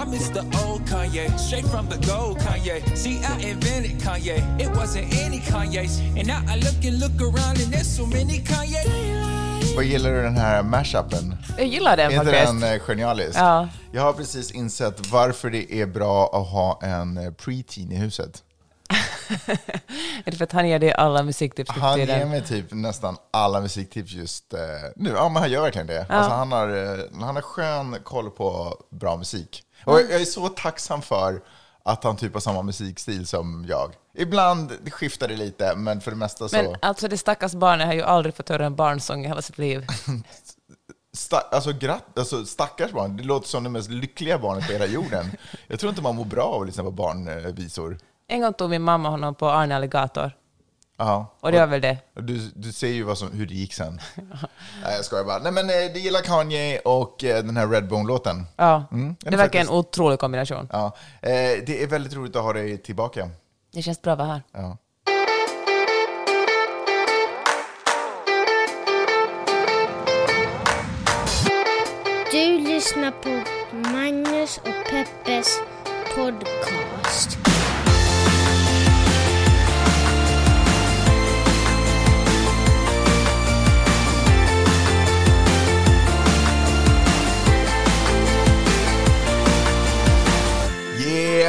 I miss the old Kanye, straight from the gold Kanye. See, I invented Kanye. It wasn't any Kanye's. And now I look and look around and there's so many Kanye. Vad gillar du den här mashupen? Jag gillar den Är inte faktiskt. den eh, genialisk? Ja. Jag har precis insett varför det är bra att ha en eh, preteen i huset. Är det för att han ger dig alla musiktips Han ger mig typ nästan alla musiktips just eh, nu. Ja, men han gör verkligen det. Alltså, han, har, han har skön koll på bra musik. Och jag är så tacksam för att han typ har samma musikstil som jag. Ibland skiftar det lite, men för det mesta så... Men alltså det stackars barnet har ju aldrig fått höra en barnsång i hela sitt liv. Sta alltså, gratt alltså, stackars barn, det låter som det mest lyckliga barnet på hela jorden. Jag tror inte man mår bra av att lyssna på barnvisor. En gång tog min mamma honom på Arne Alligator. Jaha. Och det var väl det. Du, du ser ju vad som, hur det gick sen. Nej, jag skojar bara. Nej, men eh, du gillar Kanye och eh, den här Redbone-låten. Ja, Mm, det det verkar en faktiskt. otrolig kombination. Ja. Eh, det är väldigt roligt att ha dig tillbaka. Det känns bra att vara här. Ja. Du lyssnar på Magnus och Peppes podcast.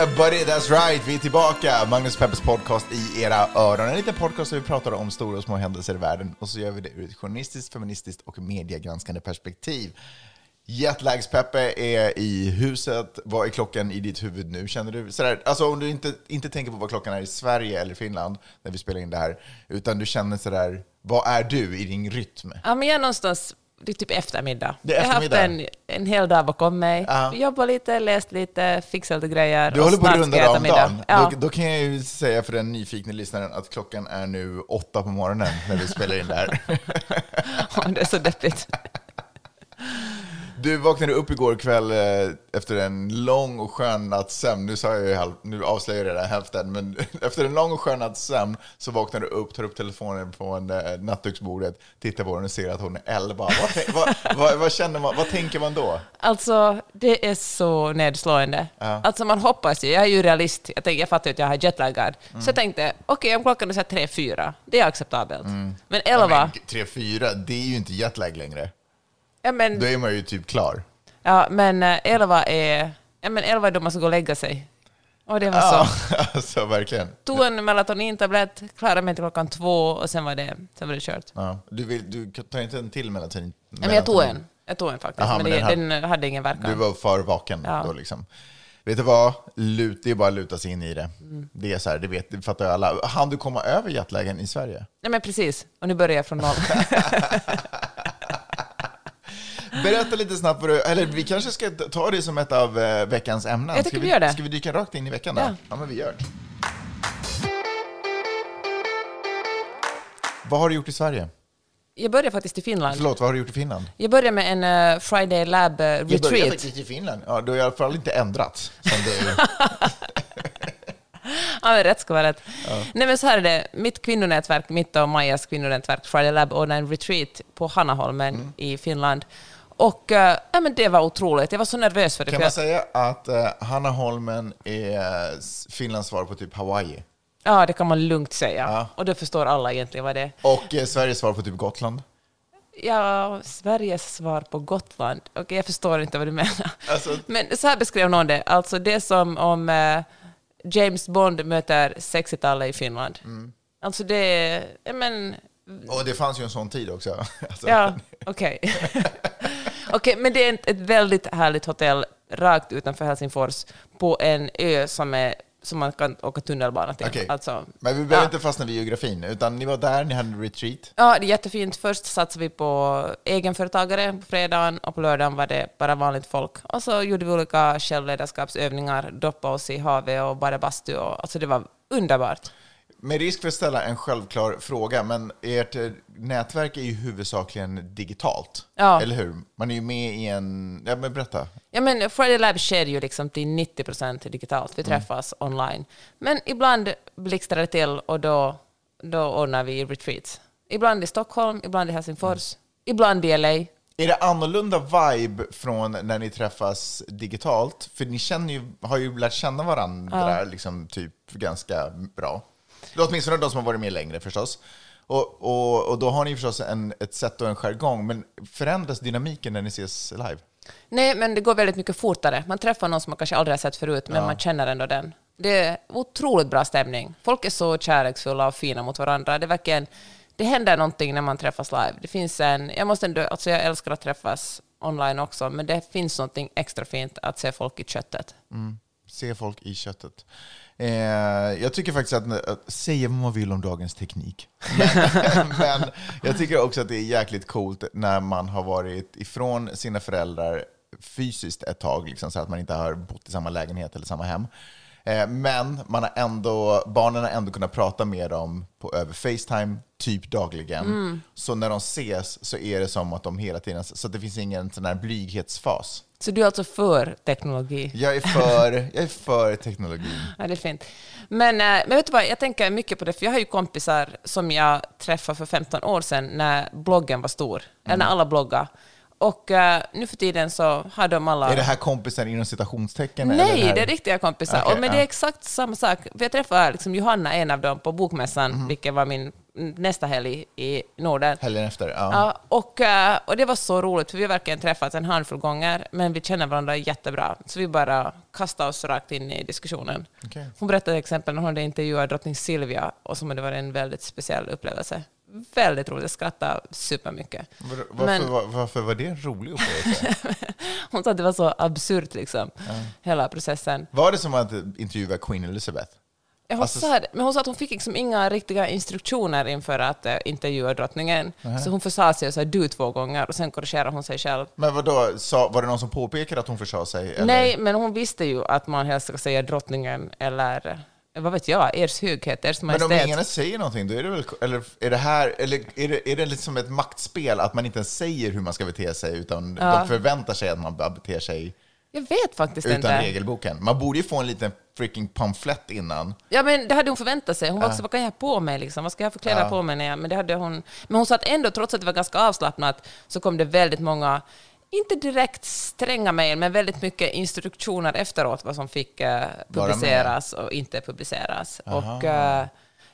Buddy, that's right! Vi är tillbaka! Magnus Peppers podcast i era öron. En liten podcast där vi pratar om stora och små händelser i världen. Och så gör vi det ur ett journalistiskt, feministiskt och mediegranskande perspektiv. Jetlags-Peppe är i huset. Vad är klockan i ditt huvud nu? Känner du sådär, alltså om du inte, inte tänker på vad klockan är i Sverige eller Finland när vi spelar in det här, utan du känner sådär, vad är du i din rytm? Ja, men jag är någonstans det är typ eftermiddag. Är Jag har haft eftermiddag. en, en hel dag bakom mig. Ja. Jobbat lite, läst lite, fixat lite grejer. Du håller på att runda av dagen. Ja. Då, då kan jag ju säga för den nyfikna lyssnaren att klockan är nu åtta på morgonen när vi spelar in det här. det är så deppigt. Du vaknade upp igår kväll eh, efter en lång och skön natts sömn. Nu, sa jag ju halv, nu avslöjar jag redan hälften, men efter en lång och skön natts sömn så vaknar du upp, tar upp telefonen från eh, nattduksbordet, tittar på den och ser att hon är 11. Vad, vad, vad, vad, känner man, vad tänker man då? Alltså, det är så nedslående. Alltså man hoppas ju, jag är ju realist, jag, tänker, jag fattar ju att jag har jetlaggad. Mm. Så jag tänkte, okej om klockan är så här tre, fyra, det är acceptabelt. Men elva, Men 3-4, det är ju inte jetlag längre. Ja men, Då är man ju typ klar. ja, men eh, elva är, ja men elva är då man ska gå och lägga sig. Och det var Ja, så. alltså verkligen. Tog en melatonintablett, klarade mig till klockan två och sen var det, sen var det kört. Ja. Du, vill, du tar inte en till melatonin? Ja, men jag tog en. Jag tog en faktiskt, Aha, men, men det, den hade- den hade ingen verkan. Du var för vaken Ja. då liksom. Vet du vad? Lut, det är bara att luta sig in i det. Mm. Det är så här, det, vet, det fattar ju alla. Han du komma över jetlagen i Sverige? Nej men precis, och nu börjar jag från noll. Berätta lite snabbt, du, eller vi kanske ska ta det som ett av eh, veckans ämnen. Jag tycker ska vi gör det. Ska vi dyka rakt in i veckan då? Ja. ja men vi gör det. Vad har du gjort i Sverige? Jag började faktiskt i Finland. Förlåt, vad har du gjort i Finland? Jag började med en eh, Friday Lab eh, Jag började retreat. faktiskt i Finland. Ja, du har i alla fall inte du... Ja, men rätt ska vara rätt. Nej, men så här är det. Mitt kvinnonätverk, mitt och Majas kvinnonätverk Friday Lab ordnade en retreat på Hannaholmen Mm. i Finland. Och ja, men det var otroligt. Jag var så nervös för det. Kan man säga att uh, Hanna Holmen är eh, Finlands svar på typ Hawaii? ja, det kan man lugnt säga. Ja. Och då förstår alla egentligen vad det är. Och eh, Sveriges svar på typ Gotland? Ja, Sveriges svar på Gotland. Okej, jag förstår inte vad du menar. Alltså- Men så här beskrev någon det. Alltså det är som om eh, James Bond möter 60-talet i Finland. Mm. Alltså det är... Men, Och det fanns ju en sån tid också. Alltså, ja, okej. Okej, men det är ett, ett väldigt härligt hotell rakt utanför Helsingfors på en ö som, är, som man kan åka tunnelbana till. Okej. Alltså, Men vi behöver ja. inte fastna vid geografin, utan ni var där, ni hade en retreat. Ja, det är jättefint. Först satsade vi på egenföretagare på fredagen och på lördagen var det bara vanligt folk. Och så gjorde vi olika självledarskapsövningar, doppade oss i havet och bara bastu. Och, alltså det var underbart. Med risk för att ställa en självklar fråga, men ert eh, nätverk är ju huvudsakligen digitalt, Ja. eller hur? Man är ju med i en... Ja, men berätta. Ja, men Friday Lab sker ju liksom till 90 procent digitalt. Vi träffas online. Men ibland blixtrar det till och då, då ordnar vi retreats. Ibland i Stockholm, ibland i Helsingfors, ibland i LA. Är det annorlunda vibe från när ni träffas digitalt? För ni känner ju, har ju lärt känna varandra liksom, typ ganska bra. Åtminstone de som har varit med längre förstås. Och, och, och då har ni förstås en, ett sätt och en jargong, men förändras dynamiken när ni ses live? Nej, men det går väldigt mycket fortare. Man träffar någon som man kanske aldrig har sett förut, men man känner ändå den. Det är otroligt bra stämning. Folk är så kärleksfulla och fina mot varandra. Det, verkligen, det händer någonting när man träffas live. Det finns en... Jag, måste ändå, alltså jag älskar att träffas online också, men det finns någonting extra fint att se folk i köttet. Se folk i köttet. Eh, jag tycker faktiskt att, att säga vad man vill om dagens teknik. Men, men jag tycker också att det är jäkligt coolt när man har varit ifrån sina föräldrar fysiskt ett tag, liksom, så att man inte har bott i samma lägenhet eller samma hem. Eh, men man har ändå, barnen har ändå kunnat prata med dem på, över Facetime typ dagligen. Så när de ses så är det som att de hela tiden, så det finns ingen sån här blyghetsfas. Så du är alltså för teknologi? Jag är för, jag är för teknologin. Ja, det är fint. Men, eh, men vet du vad, jag tänker mycket på det, för jag har ju kompisar som jag träffade för 15 år sedan när bloggen var stor, eller när alla bloggade. Och eh, nu för tiden så har de alla... Är det här kompisar inom citationstecken? Nej, här- det är riktiga kompisar. Okej, och, men ja. det är exakt samma sak. För jag träffade liksom Johanna, en av dem, på Bokmässan, Mhm. vilket var min nästa helg i Norden. Helgen efter? Ja. Ja, och, eh, och det var så roligt, för vi har verkligen träffats en handfull gånger, men vi känner varandra jättebra. Så vi bara kastade oss rakt in i diskussionen. Okej. Hon berättade till exempel när hon hade intervjuat drottning Silvia, och som hade varit en väldigt speciell upplevelse. Väldigt roligt, jag skrattade supermycket. Var, varför, Men- var, varför var det en rolig upplevelse? Hon sa att det var så absurt, liksom, hela processen. var det som att intervjua Queen Elizabeth? Hon Alltså- sa men hon sa att hon fick liksom inga riktiga instruktioner inför att uh, intervjua drottningen. Så hon försa sig och sa du två gånger och sen korrigerade hon sig själv. Men vadå, sa, var det någon som påpekade att hon försa sig? Eller? Nej, men hon visste ju att man helst ska säga drottningen eller eh, vad vet jag, ers höghet, ers Men majestät. om ingen säger någonting, då är det väl... Eller är det här... Eller är det, är det liksom ett maktspel att man inte ens säger hur man ska bete sig, utan Ja. de förväntar sig att man beter sig Jag vet faktiskt utan inte. regelboken? Man borde ju få en liten freaking pamflett innan. Ja, men det hade hon förväntat sig. Hon var också, vad kan jag ha på mig? Liksom? Vad ska jag ha för kläder på mig? När jag, men, det hade hon, men hon sa att ändå, trots att det var ganska avslappnat, så kom det väldigt många, inte direkt stränga mejl, men väldigt mycket instruktioner efteråt vad som fick eh, publiceras och inte publiceras. Och, eh,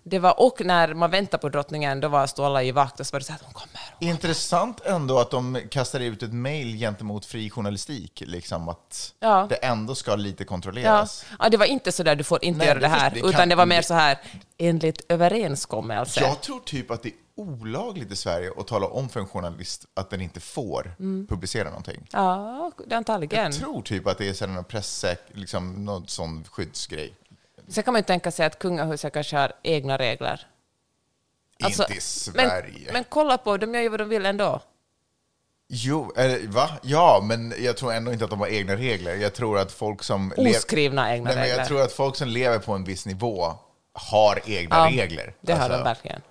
det var, och när man väntade på drottningen, då var, stod alla i vakt och så var det så här, hon kommer. Intressant ändå att de kastar ut ett mejl gentemot fri journalistik, liksom att Ja. det ändå ska lite Ja, kontrolleras. ja, det var inte så där, du får inte Nej, göra det här, det utan kan- det var mer så här, enligt överenskommelse. Jag tror typ att det är olagligt i Sverige att tala om för en journalist att den inte får Mm. publicera någonting. Ja, antagligen. Jag tror typ att det är någon presssäk, liksom någon sån skyddsgrej. Sen kan man ju tänka sig att kungahuset kanske har egna regler. Alltså, inte i Sverige. Men, men kolla på, de gör ju vad de vill ändå. Jo, eller va? Ja, men jag tror ändå inte att de har egna regler. Jag tror att folk som... Oskrivna egna Nej, men regler. jag tror att folk som lever på en viss nivå har egna Ja, regler. Det har Alltså, de verkligen.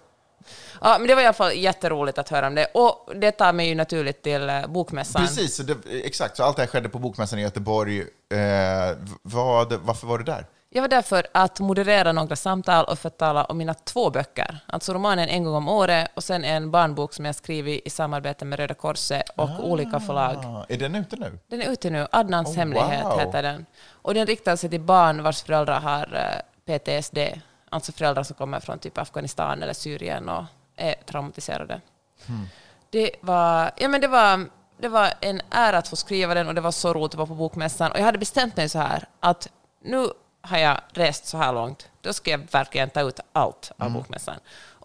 Ja, men det var i alla fall jätteroligt att höra om det. Och det tar mig ju naturligt till eh, Bokmässan. Precis, det, exakt. Så allt det här skedde på Bokmässan i Göteborg. Eh, vad, varför var du där? Jag var där för att moderera några samtal och för att tala om mina två böcker. Alltså romanen En gång om året och sen en barnbok som jag skrivit i samarbete med Röda Korset och olika förlag. Ah, är den ute nu? Den är ute nu. Adnans Oh, hemlighet wow. heter den. Och den riktar sig till barn vars föräldrar har eh, PTSD. Alltså föräldrar som kommer från typ Afghanistan eller Syrien och är traumatiserade. Hmm. Det, var, ja, men det, var, det var en ära att få skriva den och det var så roligt att vara på Bokmässan. Och jag hade bestämt mig så här att nu har jag rest så här långt, då ska jag verkligen ta ut allt av Bokmässan.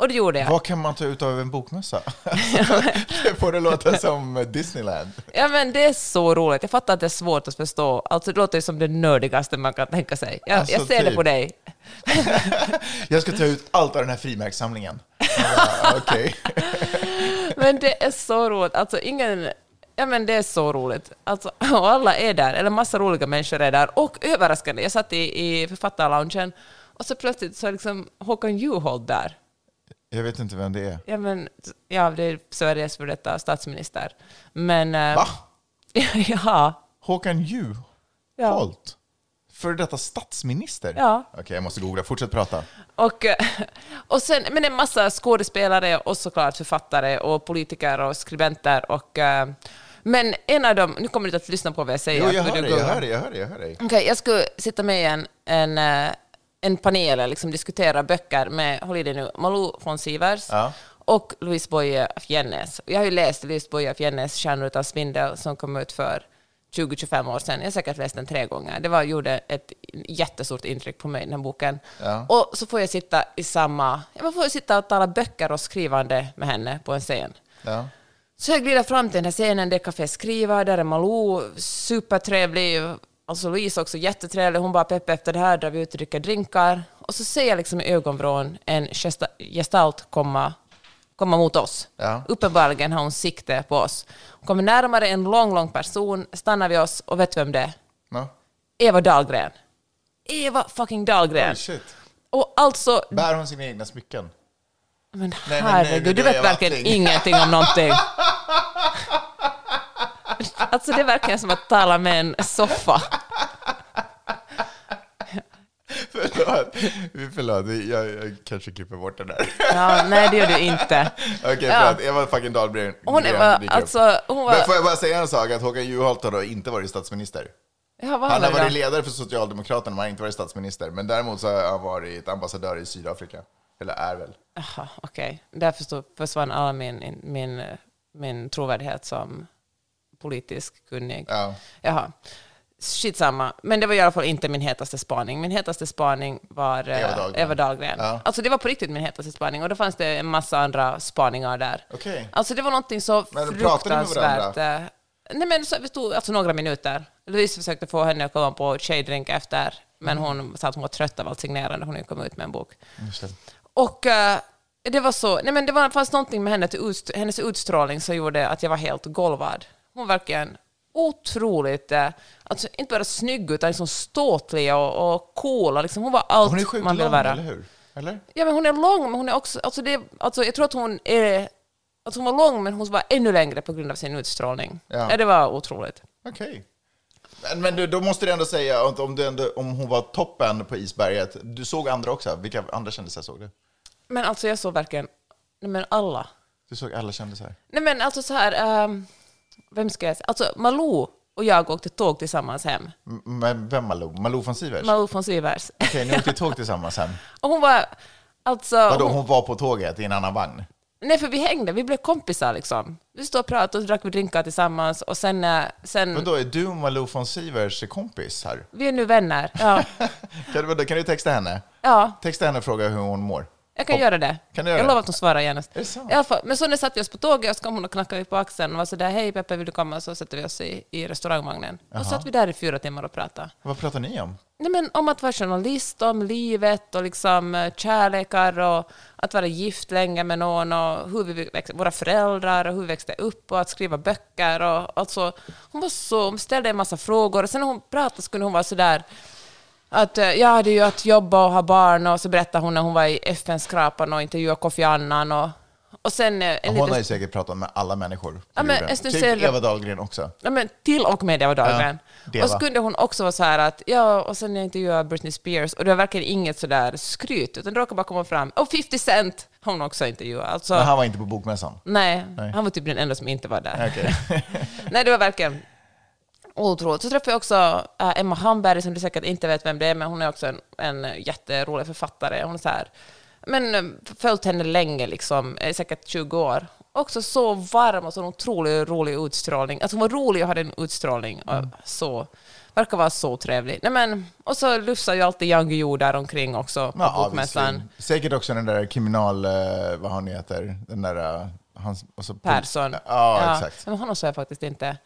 Och det gjorde jag. Vad kan man ta ut av en bokmässa? det får det låta som Disneyland. Ja, men det är så roligt. Jag fattar att det är svårt att förstå. Alltså, det låter ju som det nördigaste man kan tänka sig. Jag, Alltså, jag ser det typ. på dig. Jag ska ta ut allt av den här frimärkssamlingen. Okej. Men det är så roligt. Alltså, ingen... Ja, men det är så roligt. Alltså, och alla är där, eller massa roliga människor är där. Och överraskande, jag satt i, i författarloungen och så plötsligt så är liksom Håkan Juholt där. Jag vet inte vem det är. Ja, men, ja det är Sveriges för detta statsminister. Men... eh, Va? ja. Håkan Juholt? ja. För detta statsminister? Ja. Okej, jag måste googla. Fortsätt prata. Och, och sen, men en massa skådespelare och såklart författare och politiker och skribenter. Och, eh, men en av dem, nu kommer du inte att lyssna på vad jag säger. Jo, jag hör dig, jag hör dig, jag hör dig. Jag hör dig. Okej, jag skulle sitta med i en, en, eh, en panel, eller liksom diskutera böcker med, håll i dig nu, Malou von Sivers Ja. och Louise Boye af Jennes. Jag har ju läst Louise Boye af Jennes Stjärnor utan spindel som kom ut för 20-25 år sedan. Jag har säkert läst den tre gånger. Det var, gjorde ett jättestort intryck på mig, den här boken. Ja. Och så får jag sitta i samma... ja, Man får sitta och tala böcker och skrivande med henne på en scen. Ja. Så jag glider fram till den här scenen, det är Café Skriva, där är Malou supertrevlig, alltså Louise också jättetrevlig, hon bara pepp efter det här drar vi ut och dricker drinkar. Och så ser jag liksom i ögonvrån en gesta- gestalt komma, komma mot oss. Ja. Uppenbarligen har hon sikte på oss. Hon kommer närmare en lång, lång person, stannar vid oss och vet vem det är? Ja. Eva Dahlgren. Eva fucking Dahlgren. Oh. Och alltså, Bär hon sina egna smycken? Men men nej, herregud, det du vet verkligen Attling. ingenting om någonting. Alltså det verkligen som att tala med en soffa. Förlåt, förlåt. Jag, jag kanske klipper bort det där. Ja, nej, det gör du inte. Okej, Ja. förlåt. Eva fucking Dahlgren. Hon upp. alltså, hon Men var... får jag bara säga en sak? Att Håkan Juholt har då inte varit statsminister. Ja, Han har var varit ledare för Socialdemokraterna, men han har inte varit statsminister. Men däremot så har han varit ambassadör i Sydafrika. Eller är väl. Jaha, okej. Därför så försvann all min, min, min trovärdighet som politisk kunnig. Ja. Jaha. Skitsamma. Men det var i alla fall inte min hetaste spaning. Min hetaste spaning var eh, Eva Dahlgren. Eva Dahlgren. Ja. Alltså det var på riktigt min hetaste spaning. Och då fanns det en massa andra spaningar där. Okej. Alltså det var någonting så Men pratade ni med fruktansvärt... eh, Nej men så, vi stod alltså några minuter. Louise försökte få henne att komma på tjejdrink efter, men Mm. hon sa att hon var trött av allt signerande. Hon kommit ut med en bok. Och eh, det var så, nej men det var, fanns någonting med henne till utst- hennes utstrålning som gjorde att jag var helt golvad. Hon verkligen otroligt, eh, alltså inte bara snygg utan liksom ståtlig och, och cool. Liksom, hon var allt Hon är sjukt man vill lång, vara. eller hur? Eller? Ja, men hon är lång, men hon är också... Alltså det, alltså jag tror att hon är... Alltså hon var lång, men hon var ännu längre på grund av sin utstrålning. Ja. Ja. det var otroligt. Okej. Men, men du, då måste du ändå säga att om, du ändå, om hon var toppen på isberget, du såg andra också. Vilka andra kändisar såg du? Men alltså jag såg verkligen... Nej, men alla. Du såg alla kändisar? Nej, men alltså så här... ehm, vem ska jag säga? Alltså Malou och jag åkte tåg tillsammans hem. Men vem Malou? Malou von Sivers? Malou von Sivers. Okej, ni åkte tåg tillsammans sen. och hon var... Alltså... Vadå, hon, hon var på tåget i en annan vagn? Nej, för vi hängde. Vi blev kompisar liksom. Vi stod och pratade och drack drinkar tillsammans. Och sen... eh, sen Men då är du och Malou von Sivers kompis här? vi är nu vänner. Ja. Kan, du- kan du texta henne? ja. Texta henne och fråga hur hon mår. Jag kan Hopp- göra det. Kan du göra jag lovar att hon svarar genast. Är det sant? I alla fall, men så när satt vi oss på tåget och så kom hon och knackade på axeln och var sådär, hej Peppe, vill du komma? Så sätter vi oss i, i restaurangvagnen. Och så satt vi där i fyra timmar och pratade. Vad pratar ni om? Nej, men om att vara journalist, om livet och liksom eh, kärlekar och att vara gift länge med någon och hur vi växte, våra föräldrar och hur vi växte upp och att skriva böcker. Och, alltså, hon var så, hon ställde en massa frågor och sen när hon pratade så kunde hon vara sådär att eh, jag hade ju att jobba och ha barn och så berättade hon när hon var i FN-skrapan och intervjuade Kofi Annan och, och sen eh, en Hon liten har ju säkert pratat med alla människor. Ja, men typ Eva Dahlgren också. Ja, men till och med Eva Dahlgren. Deva. och så kunde hon också vara så här att, ja, och sen jag intervjuade Britney Spears, och det var verkligen inget sådär skryt, utan det råkade bara komma fram, och 50 Cent har hon också intervjuat. Alltså, Men han var inte på bokmässan. nej, Nej. han var typ den enda som inte var där. Okej. nej, det var verkligen otroligt. Så träffade jag också äh, Emma Hamberg, som du säkert inte vet vem det är, men hon är också en, en jätterolig författare. Hon är så här, men eh, följt henne länge, liksom, eh, säkert 20 år. Också så varm och så otroligt rolig utstrålning. Alltså hon var rolig och hade en utstrålning. Och så, verkar vara så trevlig. Nej, men, och så lufsar ju alltid Jan Guillou där omkring också på Ja, bokmässan. Säkert också den där kriminal... eh, vad han heter? Den där... eh, Hans, och så, Persson. Ja, exakt. Men honom såg jag faktiskt inte.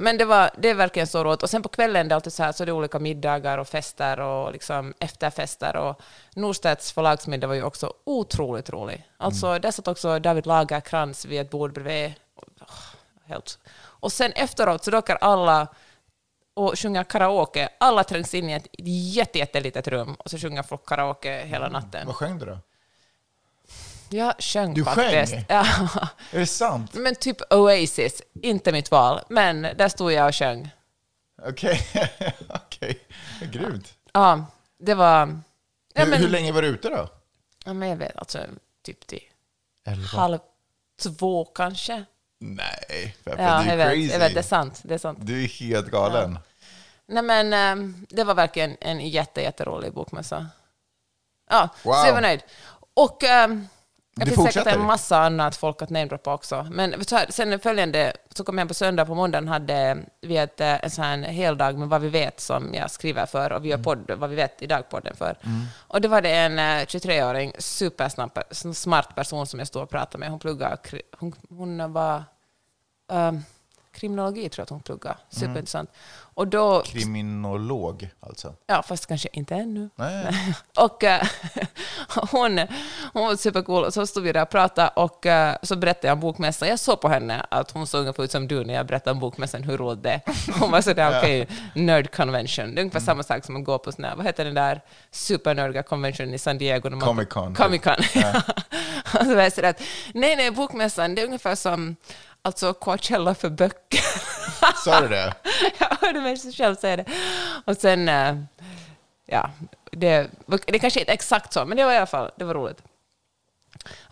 Men det, var, det är verkligen så roligt. Och sen på kvällen det är alltid så här, så är det olika middagar och fester och liksom efterfester. Och Norstedts förlagsmiddag var ju också otroligt rolig. Alltså, Mm. där satt också David Lagerkrans vid ett bord bredvid. Åh, Helt. Och sen efteråt så råkar alla och sjunger karaoke. Alla trängs in i ett jätte, jättelitet rum och så sjunger folk karaoke hela natten. Vad sjöng du då? Jag sjöng Du faktiskt. sjöng? Ja. Är det sant? Men typ Oasis, inte mitt val. Men där stod jag och sjöng. Okej. Okej. Okej, grymt. Ja, det var... Ja, hur, men, hur länge var du ute då? Ja, men jag vet, alltså typ till halv två kanske. Nej, Peppe, Ja, du jag är vet, crazy. jag vet, det är sant. Det är sant. Du är helt galen. Nej, men ehm, det var verkligen en jätte, jätterolig bokmässa. Ja, Wow. så jag var nöjd. Och ehm, Det finns säkert en massa annat folk att namedroppa också. Men här, sen följande, så kom jag på söndag på måndagen hade vi ett, eh, en sån här hel dag med vad vi vet som jag skriver för och vi gör Mm. podd, vad vi vet idag-podden för. Och då var det en eh, 23-åring, supersnabb, smart person som jag stod och pratade med. Hon pluggade, hon, hon var ehm, kriminologi tror jag att hon pluggade. Mm. Superintressant. Och då Kriminolog, alltså. Ja, fast kanske inte ännu. Nej. Och eh, hon, hon var supercool. Så stod vi där och pratade och eh, så berättade jag om bokmässan. Jag såg på henne att hon såg ungefär ut som du när jag berättade om bokmässan, hur roligt det. Hon var sådär, okej, nerd convention. Det är ungefär samma sak som att gå på sån här, vad heter den där supernördiga convention i San Diego? Comic Con. Comic Con. och så var jag sådär nej, nej, bokmässan, det är ungefär som alltså Coachella för böcker. Sa du det? jag hörde mig själv säga det. Och sen, eh, ja, det, det kanske inte är exakt så, men det var i alla fall, det var roligt.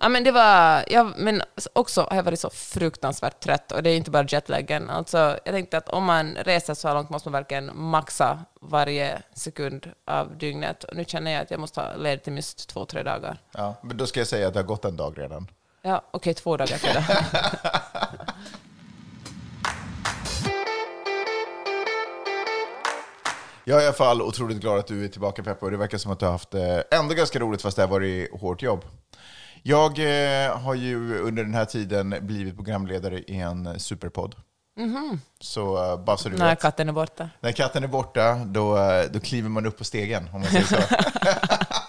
Ja, men det var, ja, men också har jag varit så fruktansvärt trött och det är inte bara jetlaggen. Alltså, jag tänkte att om man reser så här långt måste man verkligen maxa varje sekund av dygnet. Och nu känner jag att jag måste ha ledigt i minst två, tre dagar. Ja, men då ska jag säga att det har gått en dag redan. Ja, okej, två dagar till. Jag är i alla fall otroligt glad att du är tillbaka Peppe och det verkar som att du har haft eh, ändå ganska roligt fast det har varit hårt jobb. Jag eh, har ju under den här tiden blivit programledare i en superpodd. Så uh, bara så du När vet. katten är borta. När katten är borta, då, eh, då kliver man upp på stegen, om man säger så.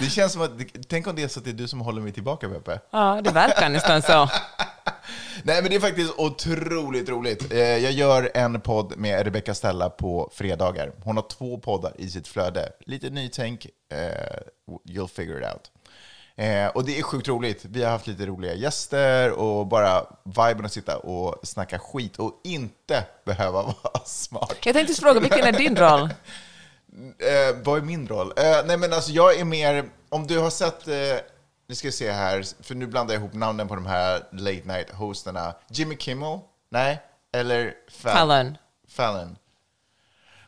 det känns som att, tänk om det är så att det är du som håller mig tillbaka Peppe. Ja, det verkar nästan så. Nej, men det är faktiskt otroligt roligt. Eh, Jag gör en podd med Rebecca Stella på fredagar. Hon har två poddar i sitt flöde. Lite nytänk, eh, you'll figure it out. Eh, Och det är sjukt roligt. Vi har haft lite roliga gäster och bara viben att sitta och snacka skit och inte behöva vara smart. Jag tänkte fråga, vilken är din roll? Eh, vad är min roll? Eh, nej men alltså jag är mer, om du har sett, eh, nu ska jag se här, för nu blandar jag ihop namnen på de här late night hosterna. Jimmy Kimmel? Nej? Eller Fa- Fallon. Fallon.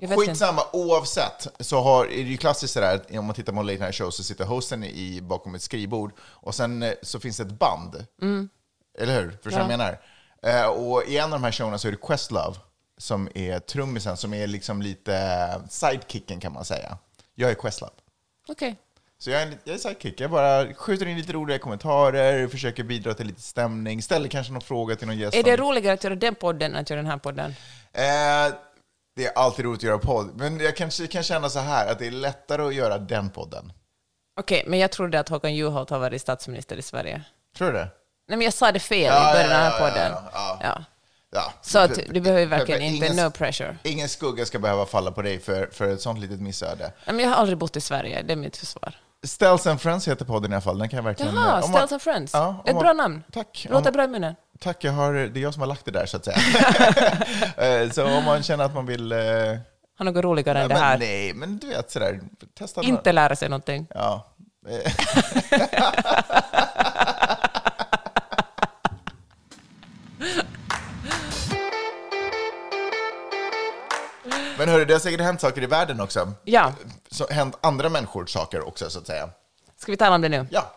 Vet inte. Skitsamma, oavsett så har, är det ju klassiskt sådär, om man tittar på en late night show så sitter hosten i, bakom ett skrivbord och sen eh, så finns det ett band. Eller hur? Förstår du vad jag menar? Eh, och i en av de här showerna så är det Questlove som är trummisen, som är liksom lite sidekicken kan man säga. Jag är Questlove. Okej. Så jag är, en- jag är sidekick. Jag bara skjuter in lite roliga kommentarer, försöker bidra till lite stämning, ställer kanske någon fråga till någon gäst. Är det roligare att göra den podden än att göra den här podden? Eh, det är alltid roligt att göra podd, men jag kanske kan känna så här att det är lättare att göra den podden. Okej, men jag trodde att Håkan Juholt har varit statsminister i Sverige. Tror du det? Nej, men jag sa det fel Ja, i början av den ja, här ja, podden. ja, ja. Så att du behöver verkligen inte, ingen, no pressure. ingen skugga ska behöva falla på dig för, för ett sånt litet missöde. Men jag har aldrig bott i Sverige, det är mitt försvar. Ställs and Friends heter podden i alla fall. Den kan jag verkligen... Jaha, Ställs and Friends. Ja, Ett bra namn. Tack. Låter bra i munnen. Tack, jag har, det är jag som har lagt det där så att säga. Eh, så om man känner att man vill... eh, Har något roligare än det här. Nej, men du vet sådär. Testa några- Inte lära sig någonting. Ja. Men hörru, det har säkert hänt saker i världen också. Ja, Så hänt andra människor saker också, så att säga. ska vi tala om det nu? Ja.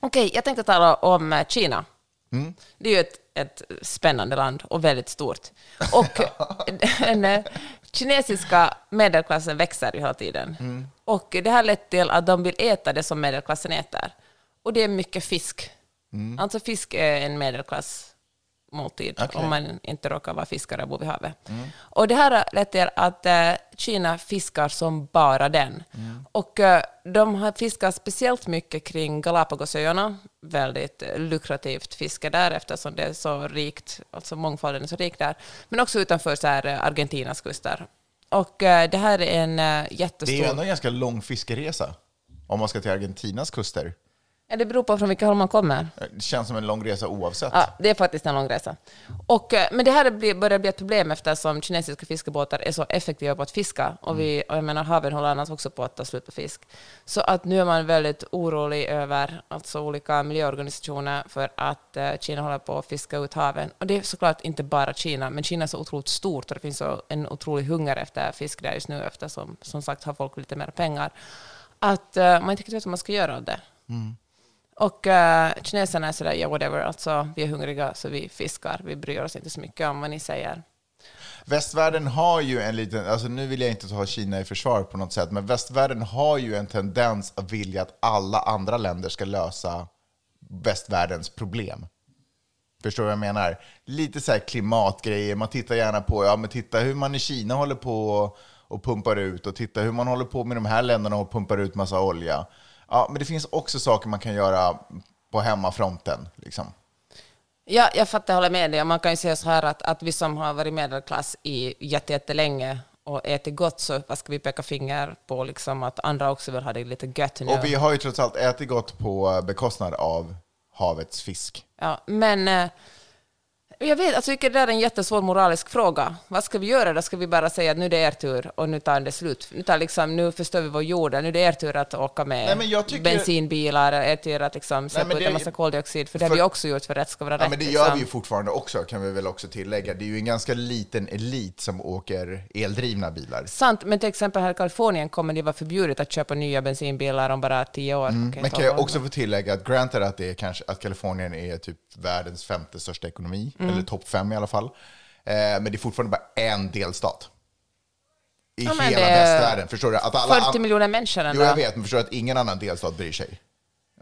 Okej, jag tänkte tala om eh, Kina. Mm. Det är ju ett, ett spännande land och väldigt stort. Och den eh, kinesiska medelklassen växer ju hela tiden. Mm. Och det har lett till att de vill äta det som medelklassen äter. Och det är mycket fisk. Alltså fisk är en medelklassmåltid, Mm. Okej. om man inte råkar vara fiskare och bo vid havet. Och det här har lett till att eh, Kina fiskar som bara den. Och eh, de har fiskat speciellt mycket kring Galapagosöarna, väldigt eh, lukrativt fiske där eftersom det är så rikt, alltså mångfalden är så rik där, men också utanför så här, eh, Argentinas kuster. Och eh, det här är en eh, jättestor... Det är ju ändå en ganska lång fiskeresa om man ska till Argentinas kuster. Ja, det beror på från vilket håll man kommer. Det känns som en lång resa oavsett. Ja, det är faktiskt en lång resa. Och, eh, men det här börjar bli ett problem eftersom kinesiska fiskebåtar är så effektiva på att fiska. Och, vi, och jag menar, haven håller annars också på att ta slut på fisk. Så att nu är man väldigt orolig över alltså olika miljöorganisationer för att eh, Kina håller på att fiska ut haven. Och det är såklart inte bara Kina, men Kina är så otroligt stort och det finns så en otrolig hunger efter fisk där just nu eftersom, som sagt, har folk lite mer pengar. Att eh, man inte riktigt vet vad man ska göra av det. Och uh, kineserna är sådär, ja whatever, alltså vi är hungriga så vi fiskar, vi bryr oss inte så mycket om vad ni säger. Västvärlden har ju en liten, alltså nu vill jag inte ta Kina i försvar på något sätt, men västvärlden har ju en tendens att vilja att alla andra länder ska lösa västvärldens problem. Förstår du vad jag menar? Lite så här klimatgrejer, man tittar gärna på, ja men titta hur man i Kina håller på och, och pumpar ut och titta hur man håller på med de här länderna och pumpar ut massa olja. Ja, men det finns också saker man kan göra på hemmafronten. Liksom. Ja, jag fattar, håller med dig. Man kan ju säga så här att, att vi som har varit medelklass i jätte- jättelänge och ätit gott, så vad ska vi peka finger på liksom att andra också vill ha det lite gött nu? Och vi har ju trots allt ätit gott på bekostnad av havets fisk. Ja, men eh, jag vet, alltså, jag tycker det är en jättesvår moralisk fråga. Vad ska vi göra då? Ska vi bara säga att nu är det er tur och nu tar det slut? Nu, tar liksom, nu förstör vi vår jord, nu är det er tur att åka med Nej, tycker- bensinbilar, er tur att liksom, släppa ut en massa koldioxid, för det har för- vi också gjort för rätt ska vara Ja, rätt. men det gör liksom. vi ju fortfarande också, kan vi väl också tillägga. Det är ju en ganska liten elit som åker eldrivna bilar. Sant, men till exempel här i Kalifornien kommer det vara förbjudet att köpa nya bensinbilar om bara tio år. Okej, Men kan jag också få tillägga att granted att, det är kanske, att Kalifornien är typ världens femte största ekonomi, Mm. Eller topp fem i alla fall. Eh, men det är fortfarande bara en delstat. I Ja, hela det är västvärlden. Förstår du? Att alla 40 an- miljoner människor ändå. Jo, jag vet, men förstår du att ingen annan delstat bryr sig?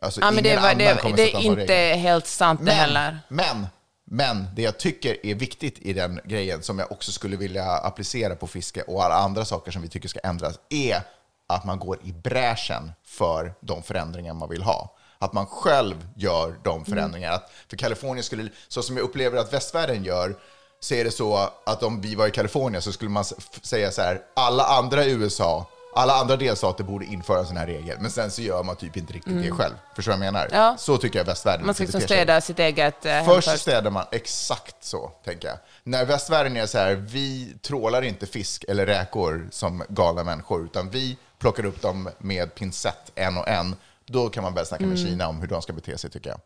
Alltså, Ja, men det, var, annan det, kommer det är inte helt sant det Men, heller. men, men det jag tycker är viktigt i den grejen som jag också skulle vilja applicera på fiske och alla andra saker som vi tycker ska ändras är att man går i bräschen för de förändringar man vill ha. Att man själv gör de förändringar. Att för Kalifornien skulle, så som jag upplever att västvärlden gör, så är det så att om vi var i Kalifornien så skulle man säga så här, alla andra i USA, alla andra delstater borde införa en sån här regel, men sen så gör man typ inte riktigt det själv. Förstår du vad jag menar? Ja. Så tycker jag västvärlden Man ska liksom städa sitt eget eh, Först först. städar man, exakt så, tänker jag. När västvärlden är så här, vi trålar inte fisk eller räkor som galna människor, utan vi plockar upp dem med pincett en och en. Då kan man börja snacka med Mm. Kina om hur de ska bete sig, tycker jag.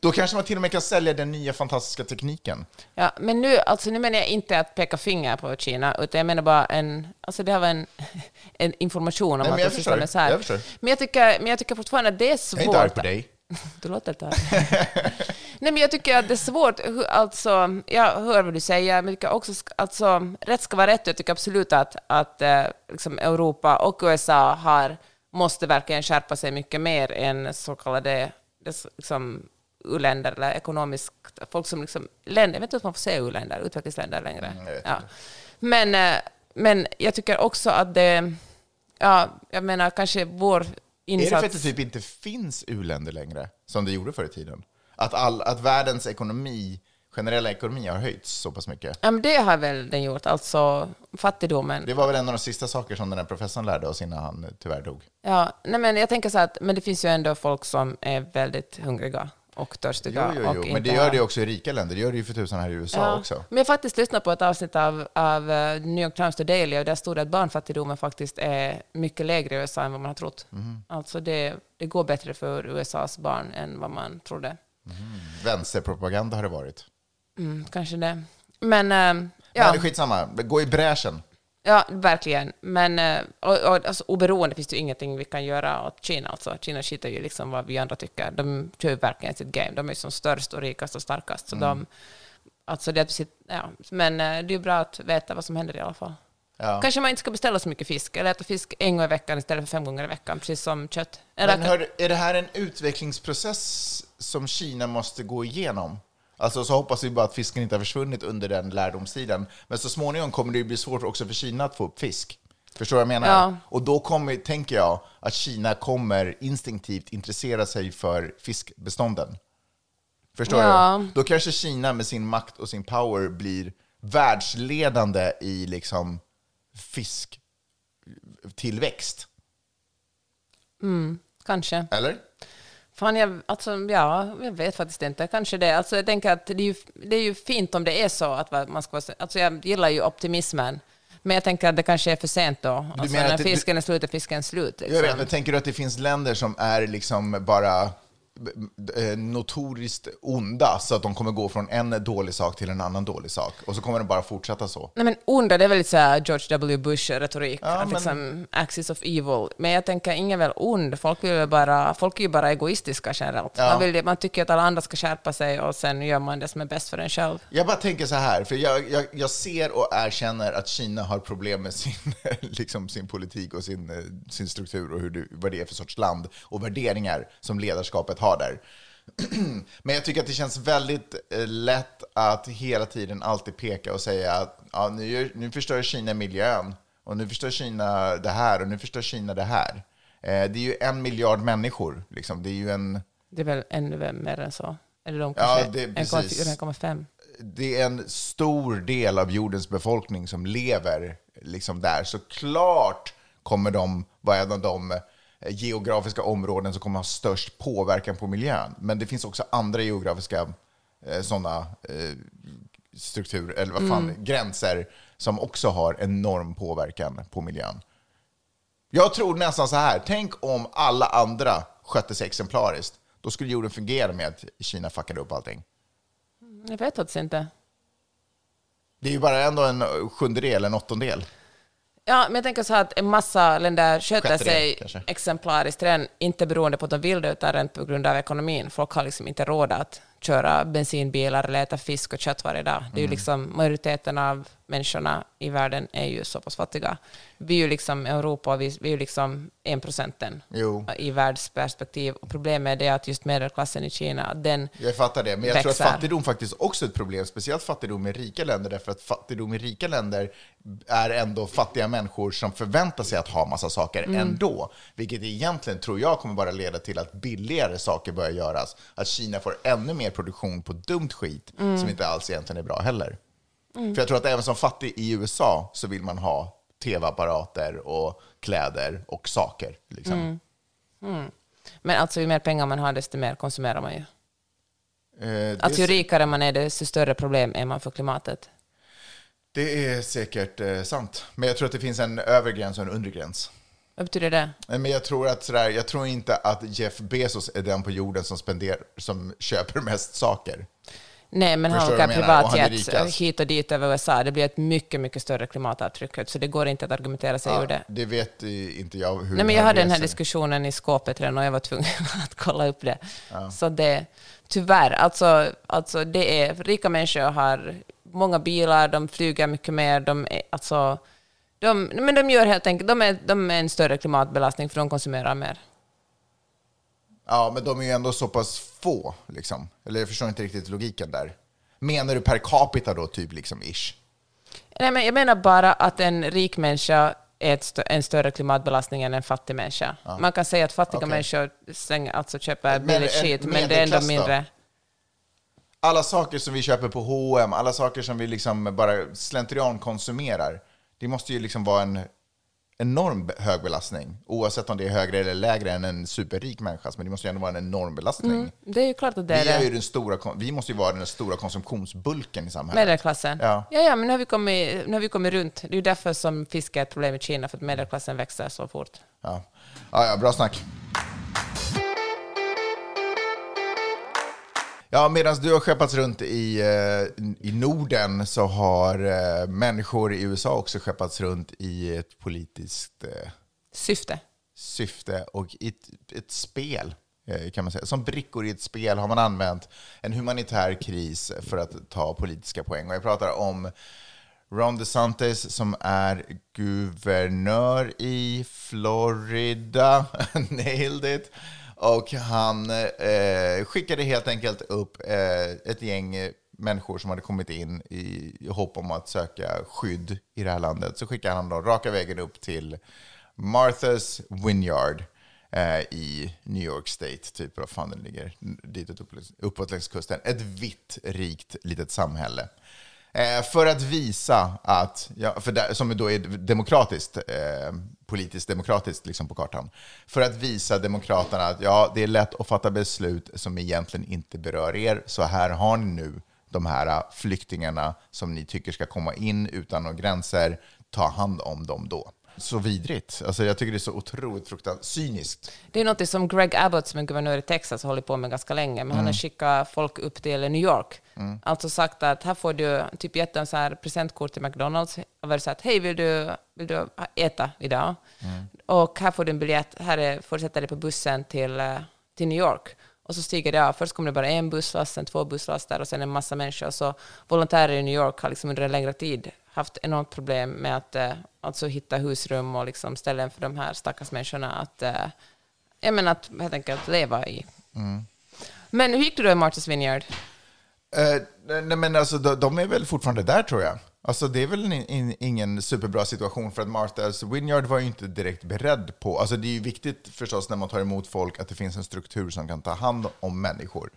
Då kanske man till och med kan sälja den nya fantastiska tekniken. Ja, men nu, alltså, nu menar jag inte att peka finger på Kina, utan jag menar bara en, alltså det här var en, en information om Nej, att jag det förstår. så här. Jag förstår. Men jag, tycker, men jag tycker fortfarande att det är svårt. Jag är inte arg på dig. Du låter inte. Nej, men jag tycker att det är svårt. Alltså, jag hör vad du säger, men jag tycker också, alltså, rätt ska vara rätt. Jag tycker absolut att, att eh, liksom Europa och USA har, måste verkligen skärpa sig mycket mer än så kallade liksom, u-länder eller ekonomiskt, folk som liksom, länder, jag vet inte om man får säga u-länder, utvecklingsländer längre. Mm, ja. men, eh, men jag tycker också att det, ja, jag menar kanske vår Är insats... det för att det typ inte finns u-länder längre, som det gjorde förr i tiden? Att, all, att världens ekonomi, generella ekonomi har höjts så pass mycket? Ja, men det har väl den gjort, alltså fattigdomen. Det var väl en av de sista saker som den här professorn lärde oss innan han eh, tyvärr dog. Ja, nej, men jag tänker så att men det finns ju ändå folk som är väldigt hungriga och Jo, törstiga. jo, och jo. inte Men det gör det också i rika länder. Det gör det ju för tusan här i USA Ja. också. Men jag faktiskt lyssnat på ett avsnitt av, av eh, New York Times The Daily och där stod det att barnfattigdomen faktiskt är mycket lägre i USA än vad man har trott. Mhm. Alltså det, det går bättre för USAs barn än vad man trodde. Vänsterpropaganda har det varit. Mm, kanske det. Men, eh, Ja. Men det är skitsamma. Gå i bräschen. Ja, verkligen. Men eh, och, och, alltså, oberoende finns det ju ingenting vi kan göra åt Kina. Alltså. Kina skiter ju liksom vad vi andra tycker. De kör ju verkligen sitt game. De är som störst och rikast och starkast. Så de, alltså det är precis, ja. Men eh, det är ju bra att veta vad som händer i alla fall. Ja. Kanske man inte ska beställa så mycket fisk, eller äta fisk en gång i veckan istället för fem gånger i veckan, precis som kött. Eller, Men hör, är det här en utvecklingsprocess som Kina måste gå igenom? Alltså så hoppas vi bara att fisken inte har försvunnit under den lärdomstiden. Men så småningom kommer det ju bli svårt också för Kina att få upp fisk. Förstår du vad jag menar? Ja. Och då kommer, tänker jag att Kina kommer instinktivt intressera sig för fiskbestånden. Förstår Ja. du? Då kanske Kina med sin makt och sin power blir världsledande i liksom fisktillväxt. kanske. Eller? Fan, jag, alltså, ja, jag vet faktiskt inte. Kanske det. Alltså, jag tänker att det är, ju, det är ju fint om det är så att man ska. Alltså, jag gillar ju optimismen. Men jag tänker att det kanske är för sent då. Alltså, när fisken är slut är fisken slut. Jag Liksom. vet, men tänker du att det finns länder som är liksom bara notoriskt onda, så att de kommer gå från en dålig sak till en annan dålig sak, och så kommer de bara fortsätta så? Nej men onda, det är väl lite så George W. Bush-retorik. Ja, men- liksom, axis of evil. Men jag tänker, ingen är väl ond. Folk, vill bara, folk är ju bara egoistiska generellt. Ja. Man, vill, man tycker att alla andra ska skärpa sig och sen gör man det som är bäst för en själv. Jag bara tänker så här, för jag, jag, jag ser och erkänner att Kina har problem med sin, liksom sin politik och sin, eh, sin struktur och hur det, vad det är för sorts land och värderingar som ledarskapet har där. Men jag tycker att det känns väldigt eh, lätt att hela tiden alltid peka och säga att ja, nu, nu förstör Kina miljön och nu förstör Kina det här och nu förstör Kina det här. Eh, Det är ju en miljard människor. Liksom. Det är ju en... Det är väl ännu mer än så. Eller de Ja, kanske det- 1,4, precis. 1,5. det är en stor del av jordens befolkning som lever liksom där. Så klart kommer de vara en av de geografiska områden som kommer ha störst påverkan på miljön. Men det finns också andra geografiska eh, sådana eh, strukturer, eller vad fan, gränser som också har enorm påverkan på miljön. Jag tror nästan så här, tänk om alla andra skötte sig exemplariskt. Då skulle jorden fungera med att Kina fuckade upp allting. Jag vet faktiskt inte. Det är ju bara ändå en sjundedel, en åttondel. Ja, men jag tänker så här att en massa länder sköter Sjättedel, sig kanske. exemplariskt, redan inte beroende på att de vill det, utan rent på grund av ekonomin. Folk har liksom inte råd att köra bensinbilar eller äta fisk och kött varje dag. Det är ju Mm. liksom, majoriteten av människorna i världen är ju så pass fattiga. Vi är ju liksom Europa, vi, vi är ju liksom en procenten i världsperspektiv. Och problemet är att just medelklassen i Kina, den Jag fattar det, men jag tror Växer. att fattigdom faktiskt också är ett problem, speciellt fattigdom i rika länder, därför att fattigdom i rika länder är ändå fattiga människor som förväntar sig att ha massa saker ändå, vilket egentligen tror jag kommer bara leda till att billigare saker börjar göras, att Kina får ännu mer produktion på dumt skit som inte alls egentligen är bra heller. För jag tror att även som fattig i USA så vill man ha tv-apparater och kläder och saker. Liksom. Men alltså ju mer pengar man har, desto mer konsumerar man ju. Eh, Alltså ju rikare man är, desto större problem är man för klimatet. Det är säkert eh, sant. Men jag tror att det finns en övre och en undre gräns. Vad betyder det? Men jag tror, att sådär, jag tror inte att Jeff Bezos är den på jorden som, spenderar, som köper mest saker. Nej, men han Förstår åker han privatjet hit och dit över USA. Det blir ett mycket, mycket större klimatavtryck, så det går inte att argumentera sig ur det. det vet inte jag hur Nej, men jag hade den här diskussionen i skåpet redan och jag var tvungen att kolla upp det. Så det, tyvärr, alltså, alltså det är, rika människor har många bilar, de flyger mycket mer, de är, alltså, de, men de gör helt enkelt, de är, de är en större klimatbelastning för de konsumerar mer. Ja, men de är ju ändå så pass få. Liksom. Eller jag förstår inte riktigt logiken där. Menar du per capita då, typ liksom ish? Nej, men jag menar bara att en rik människa är stö- en större klimatbelastning än en fattig människa. Man kan säga att fattiga Okej. människor alltså köper Men billig en skit, men det är ändå mindre. Alla saker som vi köper på H&M, alla saker som vi liksom bara slentrian konsumerar, det måste ju liksom vara en enorm hög belastning. Oavsett om det är högre eller lägre än en superrik människas, men det måste ju ändå vara en enorm belastning. Det är ju klart att det Vi, är det. ju den stora, vi måste ju vara den stora konsumtionsbulken i samhället. Medelklassen. Ja. ja, ja, men nu har, vi kommit, nu har vi kommit runt. Det är ju därför som fiske är ett problem i Kina, för att medelklassen växer så fort. Ja. Ja, ja, bra snack. Ja, medan du har skeppats runt i, eh, i Norden så har eh, människor i USA också skeppats runt i ett politiskt eh, Syfte. syfte och i ett, ett spel, kan man säga. Som brickor i ett spel har man använt en humanitär kris för att ta politiska poäng. Och jag pratar om Ron DeSantis som är guvernör i Florida. Nailed it. Och han eh, skickade helt enkelt upp eh, ett gäng människor som hade kommit in i, i hopp om att söka skydd i det här landet. Så skickade han dem raka vägen upp till Martha's Vineyard eh, i New York State, typ vad fan den ligger, ditåt upp, uppåt längs kusten. Ett vitt, rikt litet samhälle. Eh, för att visa att, ja, för där, som då är demokratiskt, eh, politiskt demokratiskt liksom på kartan, för att visa demokraterna att ja, det är lätt att fatta beslut som egentligen inte berör er, så här har ni nu de här eh, flyktingarna som ni tycker ska komma in utan några gränser, ta hand om dem då. Så vidrigt. Alltså jag tycker det är så otroligt fruktansvärt cyniskt. Det är något som Greg Abbott, som är guvernör i Texas, hållit på med ganska länge, men Mm. han har skickat folk upp till New York. Alltså sagt att här får du typ gett en så här presentkort till McDonalds och varit sagt hej, vill du, vill du äta idag? Mm. Och här får du en biljett, här är, får du sätta dig på bussen till, eh, till New York. Och så stiger det av. Först kommer det bara en busslast, sen två busslaster och sen en massa människor. Så volontärer i New York har liksom under en längre tid haft enormt problem med att eh, alltså hitta husrum och liksom ställen för de här stackars människorna att, eh, jag menar, att helt enkelt leva i. Men hur gick det då i Martha's Vineyard? Eh, nej, men alltså, de, de är väl fortfarande där tror jag. Alltså, det är väl in, in, ingen superbra situation för att Martha's Vineyard var ju inte direkt beredd på... Alltså, det är ju viktigt förstås när man tar emot folk att det finns en struktur som kan ta hand om människor.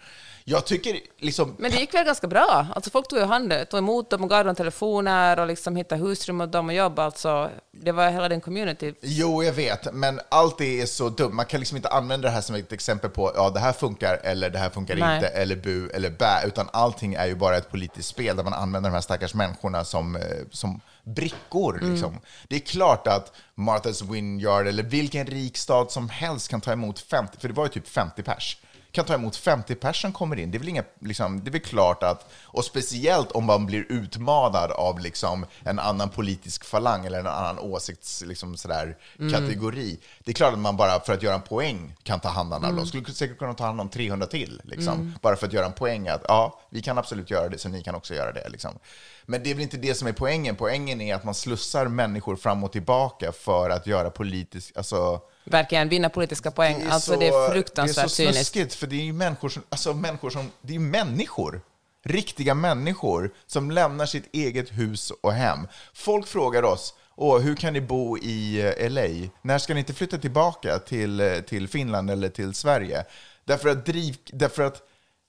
Jag tycker liksom... Men det gick väl ganska bra? Alltså folk tog ju hand, tog emot dem och gav dem telefoner och liksom hittade husrum åt dem och jobb. Alltså, det var hela den community. Jo, jag vet, men allt det är så dumt. Man kan liksom inte använda det här som ett exempel på ja, det här funkar eller det här funkar Nej. inte, eller bu eller bä, utan allting är ju bara ett politiskt spel där man använder de här stackars människorna som, eh, som brickor. Liksom. Det är klart att Martha's Vineyard eller vilken rik stad som helst kan ta emot 50, för det var ju typ 50 pers kan ta emot 50 pers som kommer in. Det är väl, inga, liksom, det är väl klart att, och speciellt om man blir utmanad av liksom, en annan politisk falang eller en annan åsikts liksom, sådär, kategori. Det är klart att man bara för att göra en poäng kan ta hand om alla. De skulle säkert kunna ta hand om 300 till, liksom, bara för att göra en poäng att ja, vi kan absolut göra det, så ni kan också göra det. Liksom. Men det är väl inte det som är poängen. Poängen är att man slussar människor fram och tillbaka för att göra politisk... Alltså, Verkligen vinna politiska poäng. alltså så- det är fruktansvärt Det är så cyniskt. snuskigt, för det är ju människor som, alltså människor som, det är människor. Riktiga människor som lämnar sitt eget hus och hem. Folk frågar oss, Åh, hur kan ni bo i eh, LA? När ska ni inte flytta tillbaka till, eh, till Finland eller till Sverige? Därför att, driv, därför att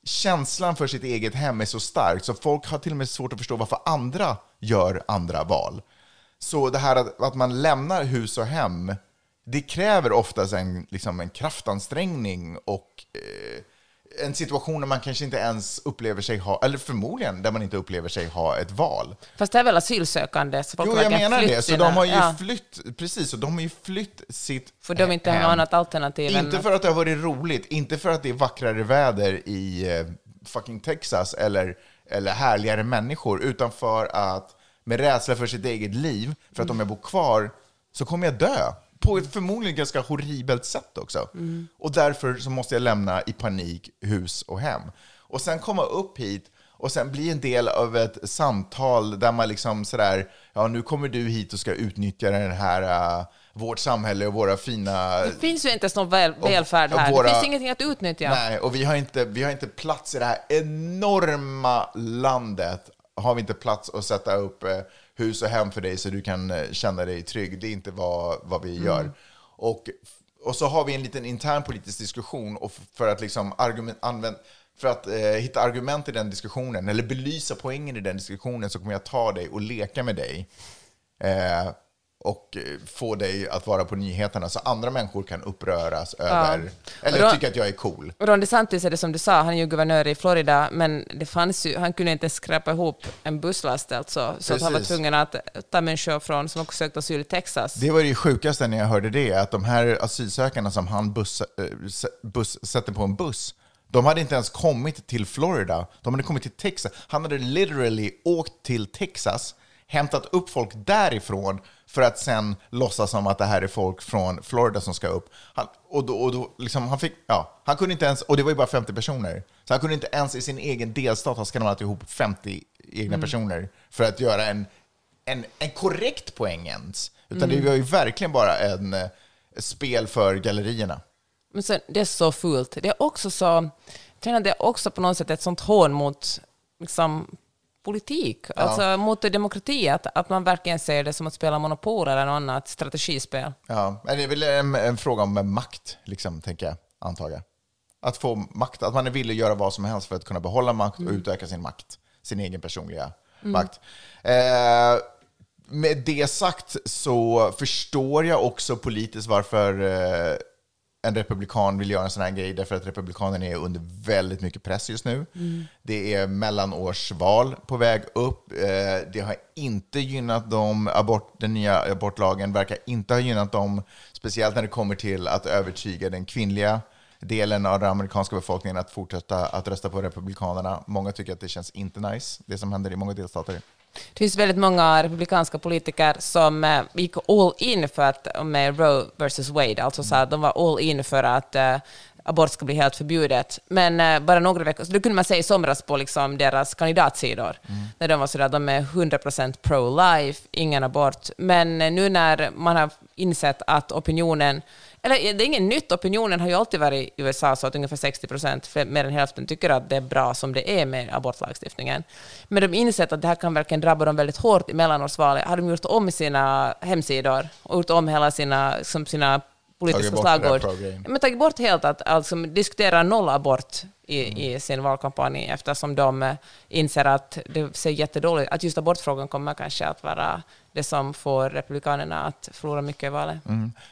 känslan för sitt eget hem är så stark, så folk har till och med svårt att förstå varför andra gör andra val. Så det här att, att man lämnar hus och hem, det kräver oftast en, liksom en kraftansträngning och eh, en situation där man kanske inte ens upplever sig ha, eller förmodligen där man inte upplever sig ha ett val. Fast det är väl asylsökande, så folk Jo, jag menar det. Så de har ju ja, flytt, precis, och de har ju flytt sitt För de inte har något annat alternativ Inte för att det har varit roligt, inte för att det är vackrare väder i eh, fucking Texas eller, eller härligare människor, utan för att med rädsla för sitt eget liv, för att om jag bor kvar så kommer jag dö. På ett förmodligen ganska horribelt sätt också. Och därför så måste jag lämna i panik hus och hem. Och sen komma upp hit och sen bli en del av ett samtal där man liksom sådär, ja nu kommer du hit och ska utnyttja den här, uh, vårt samhälle och våra fina Det finns ju inte ens någon väl, Och- välfärd och här. våra- Det finns ingenting att utnyttja. Nej, och vi har, inte, vi har inte plats i det här enorma landet. Har vi inte plats att sätta upp eh, hus och hem för dig så du kan eh, känna dig trygg. Det är inte vad, vad vi gör. Och, och så har vi en liten intern politisk diskussion och för att, liksom argument, använd, för att eh, hitta argument i den diskussionen, eller belysa poängen i den diskussionen, så kommer jag ta dig och leka med dig. Eh, och eh, få dig att vara på nyheterna så andra människor kan uppröras över, eller Och då- tycka att jag är cool. Ron DeSantis är det som du sa, han är ju guvernör i Florida, men det fanns ju, han kunde inte skräpa ihop en busslast alltså, så att han var tvungen att ta människor från, som också sökt asyl i Texas. Det var det sjukaste när jag hörde det, att de här asylsökarna som han buss, eh, buss, sätter på en buss, de hade inte ens kommit till Florida, de hade kommit till Texas. Han hade literally åkt till Texas, hämtat upp folk därifrån för att sen låtsas som att det här är folk från Florida som ska upp. Han, och då, och då, liksom, han, fick, ja, han kunde inte ens, och det var ju bara 50 personer, så han kunde inte ens i sin egen delstat ha skramlat ihop 50 egna personer för att göra en en, en korrekt poäng ens. Utan det var ju verkligen bara en eh, spel för gallerierna. Men sen, det är så fult. Det är också så, jag det är också på något sätt ett sånt hån mot liksom, politik, alltså mot demokrati, att, att man verkligen ser det som att spela Monopol eller något annat strategispel. Ja, men det är väl en, en fråga om makt, liksom, tänker jag, antaga. Att få makt, att man är villig att göra vad som helst för att kunna behålla makt och utöka sin makt, sin egen personliga makt. Eh, med det sagt så förstår jag också politiskt varför eh, en republikan vill göra en sån här grej, därför att republikanerna är under väldigt mycket press just nu. Det är mellanårsval på väg upp. Eh, det har inte gynnat dem. Abort, den nya abortlagen verkar inte ha gynnat dem, speciellt när det kommer till att övertyga den kvinnliga delen av den amerikanska befolkningen att fortsätta att rösta på republikanerna. Många tycker att det känns inte nice, det som händer i många delstater. Det finns väldigt många republikanska politiker som eh, gick all in för att, med Roe versus Wade, alltså så att de var all in för att eh, abort ska bli helt förbjudet. Men eh, bara några veckor, så det kunde man säga i somras på liksom deras kandidatsidor, när de var sådär, de är 100% pro-life, ingen abort. Men nu när man har insett att opinionen eller det är inget nytt, opinionen har ju alltid varit i USA så att ungefär 60 procent, mer än hälften, tycker att det är bra som det är med abortlagstiftningen. Men de insett att det här kan verkligen drabba dem väldigt hårt i mellanårsvalet. Har de gjort om sina hemsidor och gjort om hela sina, som sina politiska slagord. Men tagit bort helt att alltså, diskutera noll abort i, Mm. i sin valkampanj eftersom de eh, inser att det ser jättedåligt att just abortfrågan kommer kanske att vara det som får republikanerna att förlora mycket i valet.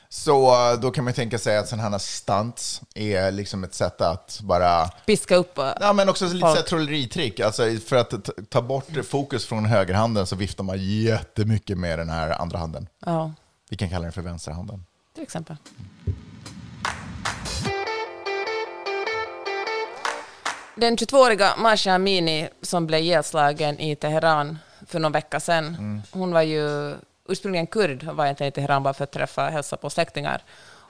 Så eh, då kan man tänka sig att sådana här stunts är liksom ett sätt att bara Piska upp eh, Ja, men också lite Folk. trolleritrick. Alltså, för att ta- ta bort fokus från högerhanden så viftar man jättemycket med den här andra handen. ja, Vi kan kalla den för vänsterhanden. Till exempel. Den 22-åriga Masha Amini som blev ihjälslagen i Teheran för någon vecka sedan, hon var ju ursprungligen kurd och var egentligen i Teheran bara för att träffa och hälsa på släktingar.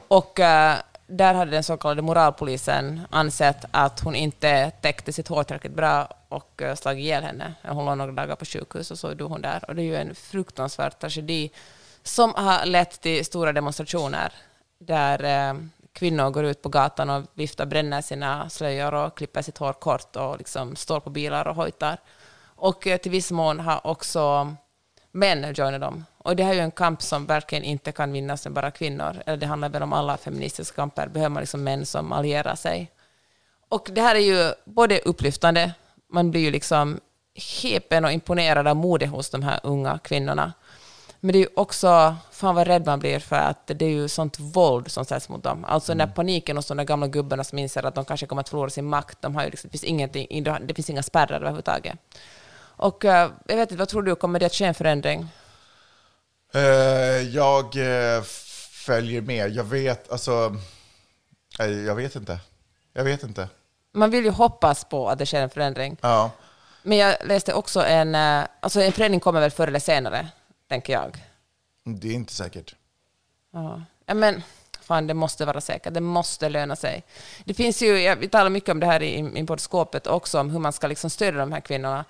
Och eh, där hade den så kallade moralpolisen ansett att hon inte täckte sitt hår tillräckligt bra och uh, slagit ihjäl henne. Hon låg några dagar på sjukhus och så dog hon där. Och det är ju en fruktansvärd tragedi som har lett till stora demonstrationer där eh, kvinnor går ut på gatan och viftar, bränner sina slöjor och klipper sitt hår kort och liksom står på bilar och hojtar. Och eh, till viss mån har också män joinat dem. Och det här är ju en kamp som verkligen inte kan vinnas med bara kvinnor. Eller det handlar väl om alla feministiska kamper. behöver man liksom män som allierar sig. Och det här är ju både upplyftande, man blir ju liksom häpen och imponerad av modet hos de här unga kvinnorna. Men det är ju också, fan vad rädd man blir för att det är ju sånt våld som sätts mot dem. Alltså den där paniken hos de där gamla gubbarna som inser att de kanske kommer att förlora sin makt, de har ju liksom, det, finns ingenting, det finns inga spärrar överhuvudtaget. Och eh, jag vet inte, vad tror du, kommer det att ske en förändring? Eh, jag eh, följer med. Jag vet, alltså... jag vet inte. Jag vet inte. Man vill ju hoppas på att det sker en förändring. Ja. Men jag läste också en, alltså en förändring kommer väl förr eller senare, tänker jag. Det är inte säkert. Ja, men fan, det måste vara säkert. Det måste löna sig. Det finns ju, vi talar mycket om det här i, i poddskåpet också, om hur man ska liksom stödja de här kvinnorna.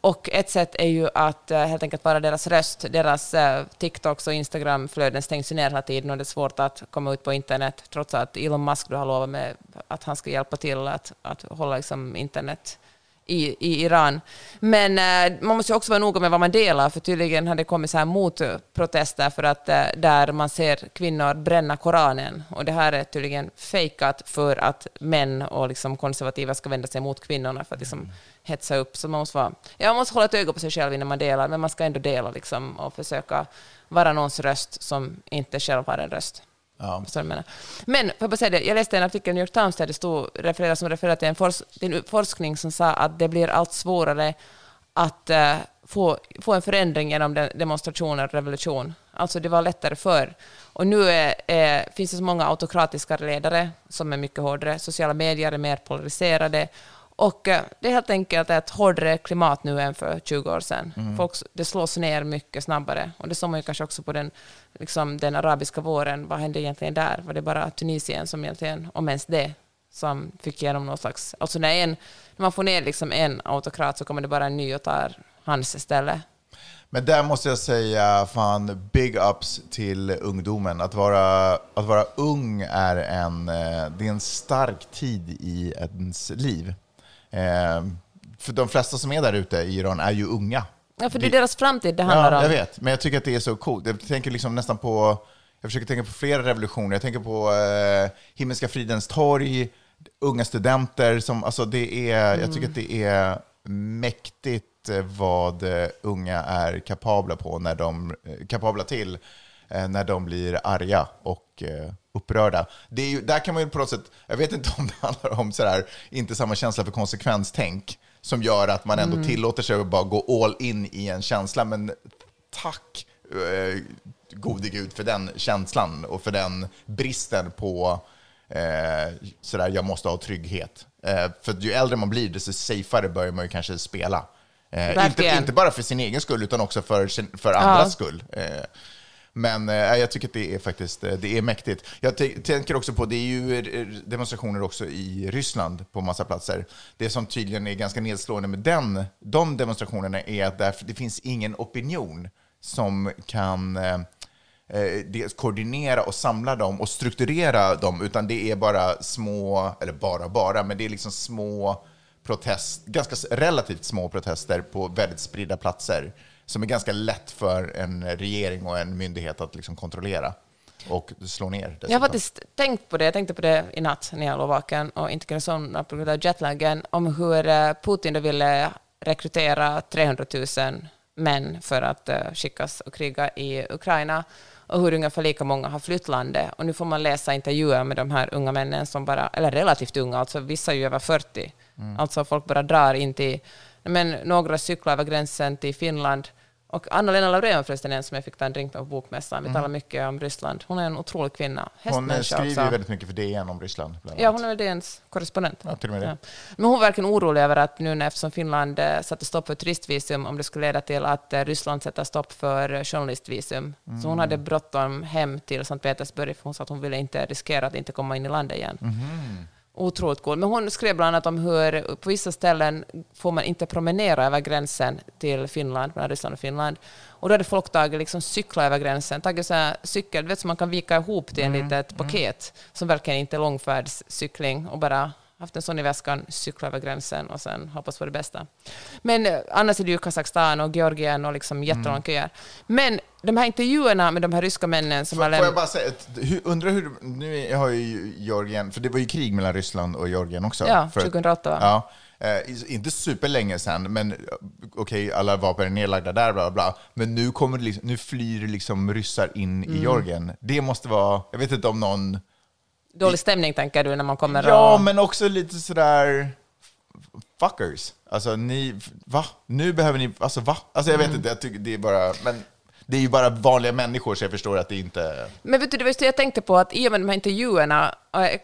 Och ett sätt är ju att eh, helt enkelt vara deras röst. Deras eh, TikToks och Instagram-flöden stängs ju ner hela tiden och det är svårt att komma ut på internet, trots att Elon Musk har lovat med att han ska hjälpa till att, att hålla liksom, internet i, i Iran. Men eh, man måste ju också vara noga med vad man delar, för tydligen har det kommit så här motprotester för att eh, där man ser kvinnor bränna Koranen. Och det här är tydligen fejkat för att män och liksom konservativa ska vända sig mot kvinnorna för att liksom hetsa upp. Så man måste, vara, ja, man måste hålla ett öga på sig själv innan man delar, men man ska ändå dela liksom, och försöka vara någons röst som inte själv har en röst. Ja. Förstår du vad jag menar? Men, får jag säga det, jag läste en artikel i New York Times där det stod, refererade, som refererar till en, forsk, till en forskning som sa att det blir allt svårare att uh, få, få en förändring genom demonstrationer och revolution. Alltså det var lättare förr. Och nu är, är, finns det så många autokratiska ledare som är mycket hårdare. Sociala medier är mer polariserade. Och eh, det är helt enkelt ett hårdare klimat nu än för 20 år sedan. Folk, det slås ner mycket snabbare. Och det såg man ju kanske också på den, liksom, den arabiska våren. Vad hände egentligen där? Var det bara Tunisien som egentligen, om ens det, som fick igenom någon slags... Alltså när, en, när man får ner liksom en autokrat så kommer det bara en ny och tar hans ställe. Men där måste jag säga, fan, big ups till ungdomen. Att vara, att vara ung är en, eh, det är en stark tid i ens liv. Eh, för de flesta som är där ute i Iran är ju unga. Ja, för det är deras framtid det handlar Ja, om. jag vet. Men jag tycker att det är så coolt. Jag tänker liksom nästan på, jag försöker tänka på flera revolutioner. Jag tänker på eh, Himmelska fridens torg, unga studenter. Som, alltså det är, Jag tycker att det är mäktigt eh, vad eh, unga är kapabla på när de eh, kapabla till när de blir arga och upprörda. Det är ju, där kan man ju på något sätt, jag vet inte om det handlar om sådär, inte samma känsla för konsekvenstänk som gör att man ändå tillåter sig att bara gå all in i en känsla, men tack eh, gode gud för den känslan och för den bristen på eh, sådär, jag måste ha trygghet. Eh, för ju äldre man blir, desto safeare börjar man ju kanske spela. Eh, inte, inte bara för sin egen skull, utan också för, för andras skull. Men eh, jag tycker att det är faktiskt eh, det är mäktigt. Jag tänker också på, det är ju eh, demonstrationer också i Ryssland på massa platser. Det som tydligen är ganska nedslående med den, de demonstrationerna är att där, det finns ingen opinion som kan eh, eh, dels koordinera och samla dem och strukturera dem, utan det är bara små, eller bara bara, men det är liksom små protest, ganska relativt små protester på väldigt spridda platser som är ganska lätt för en regering och en myndighet att liksom kontrollera och slå ner. Jag har dessutom. faktiskt tänkt på det, jag tänkte på det i natt när jag låg vaken och inte kunde somna på grund av jetlagen, om hur eh, Putin då ville rekrytera 300 000 män för att eh, skickas och kriga i Ukraina och hur ungefär lika många har flytt landet. Och nu får man läsa intervjuer med de här unga männen som bara, eller relativt unga, alltså vissa är ju över 40. Alltså folk bara drar in till, men några cyklar över gränsen till Finland. Och Anna-Lena Laurén förresten en som jag fick ta en drink med på Bokmässan. Vi talar mycket om Ryssland. Hon är en otrolig kvinna. Hon eh, skriver ju också. väldigt mycket för DN om Ryssland. Ja, hon är väl DNs korrespondent. Ja, till och med det. Men hon var verkligen orolig över att nu när, eftersom Finland eh, satte stopp för turistvisum, om det skulle leda till att eh, Ryssland sätter stopp för journalistvisum. Så Mm. hon hade bråttom hem till Sankt Petersburg, för hon sa att hon ville inte riskera att inte komma in i landet igen. Mhm. Otroligt cool. Men hon skrev bland annat om hur på vissa ställen får man inte promenera över gränsen till Finland, mellan Ryssland och Finland. Och då hade folk tagit liksom cykla över gränsen, tagit så här cykel, du vet som man kan vika ihop till en litet paket, som verkligen inte är långfärdscykling, och bara haft en sån i väskan, cykla över gränsen och sen hoppas på det bästa. Men eh, annars är det ju Kazakstan och Georgien och liksom jättelånga köer. Men de här intervjuerna med de här ryska männen som Får, har får jag lämnat... bara säga, ett- undrar hur, nu har ju Georgien, för det var ju krig mellan Ryssland och Georgien också. Ja, för, 2008 va? Ja, eh, inte superlänge sedan, men eh, okej, alla vapen är nedlagda där, bla bla, bla. Men nu, kommer liksom, nu flyr liksom ryssar in Mm. i Georgien. Det måste vara, jag vet inte om någon... Dålig stämning tänker du när man kommer Ja, och... men också lite sådär... Fuckers. Alltså, ni... Va? Nu behöver ni... Alltså, va? Alltså, jag vet Mm. inte, jag tycker det är bara... Men det är ju bara vanliga människor, så jag förstår att det inte... Men vet du, det var just det jag tänkte på, att i och med de här intervjuerna,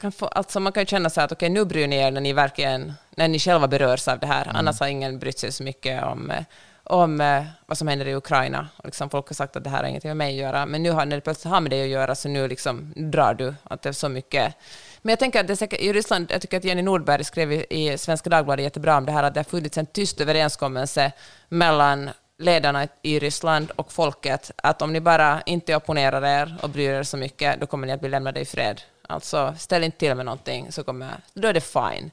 kan få, alltså man kan ju känna så här att okej, nu bryr ni er när ni verkligen, när ni själva berörs av det här, annars har ingen brytt sig så mycket om, eh, om eh, vad som händer i Ukraina. Och liksom folk har sagt att det här har ingenting med mig att göra, men nu har, när det plötsligt har med det att göra, så nu liksom drar du att det är så mycket. Men jag tänker att det säkert, i Ryssland, jag tycker att Jenny Nordberg skrev i, i Svenska Dagbladet jättebra om det här, att det har funnits en tyst överenskommelse mellan ledarna i Ryssland och folket att om ni bara inte opponerar er och bryr er så mycket, då kommer ni att bli lämnade i fred. Alltså, ställ inte till med någonting, så kommer, då är det fine.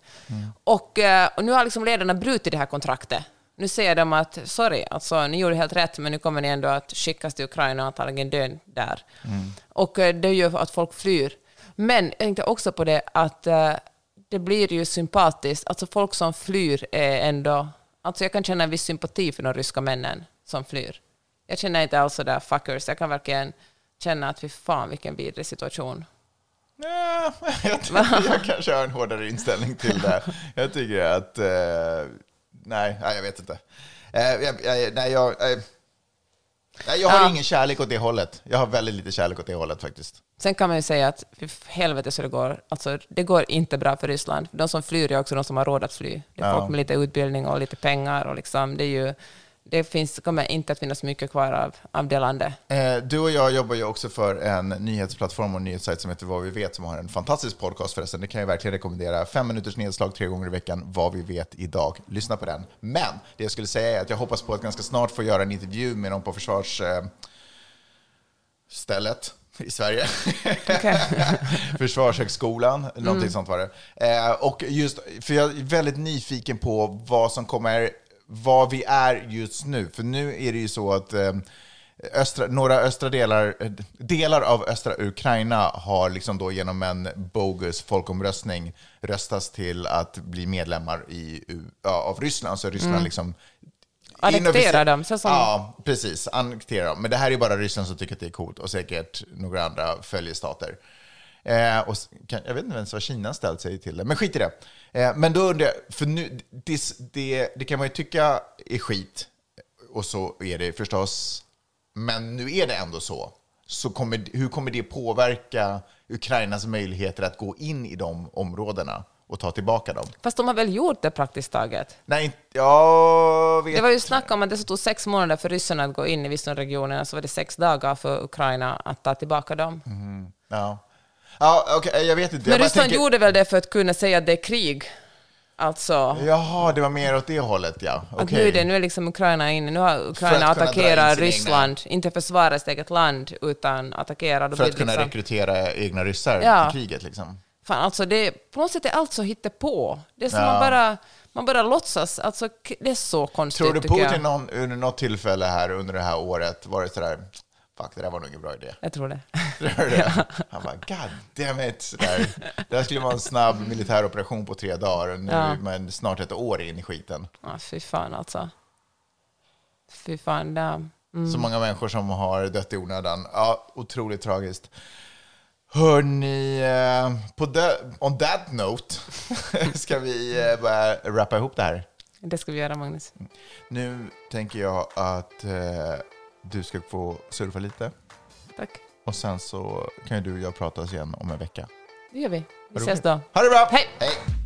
Och, eh, och nu har liksom ledarna brutit det här kontraktet. Nu säger de att sorry, alltså, ni gjorde helt rätt, men nu kommer ni ändå att skickas till Ukraina och antagligen dö där. Och eh, det gör att folk flyr. Men jag tänkte också på det att eh, det blir ju sympatiskt. Alltså folk som flyr är ändå... Alltså jag kan känna en viss sympati för de ryska männen som flyr. Jag känner inte alls sådär fuckers. Jag kan verkligen känna att fy fan vilken vidrig situation. Ja, jag, tycker jag kanske har en hårdare inställning till det. Jag tycker att... Eh, nej, nej, jag vet inte. Eh, jag, jag, nej, jag, eh, nej, jag har Ja. ingen kärlek åt det hållet. Jag har väldigt lite kärlek åt det hållet faktiskt. Sen kan man ju säga att för helvete så det går. Alltså, det går inte bra för Ryssland. De som flyr är också de som har råd att fly. Det är Ja. folk med lite utbildning och lite pengar. Och liksom, det är ju, det finns, kommer inte att finnas mycket kvar av, av det landet. Eh, du och jag jobbar ju också för en nyhetsplattform och nyhetssajt som heter Vad vi vet, som har en fantastisk podcast förresten. Det kan jag verkligen rekommendera. Fem minuters nedslag tre gånger i veckan, Vad vi vet idag. Lyssna på den. Men det jag skulle säga är att jag hoppas på att ganska snart få göra en intervju med någon på försvars... Eh, i Sverige. Försvarshögskolan, någonting sånt var det. Eh, och just, för jag är väldigt nyfiken på vad som kommer, vad vi är just nu. För nu är det ju så att eh, östra, några östra delar, eh, delar av östra Ukraina har liksom då genom en bogus folkomröstning röstats till att bli medlemmar i, ja, av Ryssland. Så Ryssland liksom Annektera inoffici- dem, så som- Ja, precis. Annektera dem. Men det här är bara Ryssland som tycker att det är coolt och säkert några andra följestater. Eh, och kan, jag vet inte ens vad Kina ställt sig till det, men skit i det. Eh, men då undrar jag, för nu, det, det, det kan man ju tycka är skit, och så är det förstås. Men nu är det ändå så. så kommer, hur kommer det påverka Ukrainas möjligheter att gå in i de områdena och ta tillbaka dem? Fast de har väl gjort det praktiskt taget? Nej, jag vet Det var ju snack om att det stod sex månader för ryssarna att gå in i vissa regioner, så var det sex dagar för Ukraina att ta tillbaka dem. Ja, ja okej, jag vet inte. Men Ryssland tänker- gjorde väl det för att kunna säga att det är krig. Alltså, Jaha, det var mer åt det hållet, ja. att Okej. nu är det nu är liksom Ukraina inne. Nu har Ukraina attackerat Ryssland, inte försvara sitt eget land, utan attackera. För att kunna liksom, rekrytera egna ryssar Ja. till kriget, liksom. fan, alltså det, på något sätt är allt så hittepå. Det är som Ja. man bara, man bara låtsas. Alltså, det är så konstigt, Tror du Putin någon, under något tillfälle här under det här året varit sådär, fuck, det där var nog ingen bra idé. Jag tror det. Tror du det? Han bara, god damn it. Sådär. Det här skulle vara en snabb militär operation på tre dagar. Nu Ja. är man snart ett år in i skiten. Ja, fy fan alltså. Fy fan. Det, Mm. Så många människor som har dött i onödan. Ja, otroligt tragiskt. Hörni, eh, på de, on that note ska vi eh, börja rappa ihop det här. det ska vi göra, Magnus. Nu tänker jag att eh, du ska få surfa lite. Tack. Och sen så kan ju du och jag prata oss igen om en vecka. Det gör vi. Vi ses då. Ha det bra! Hej. Hej.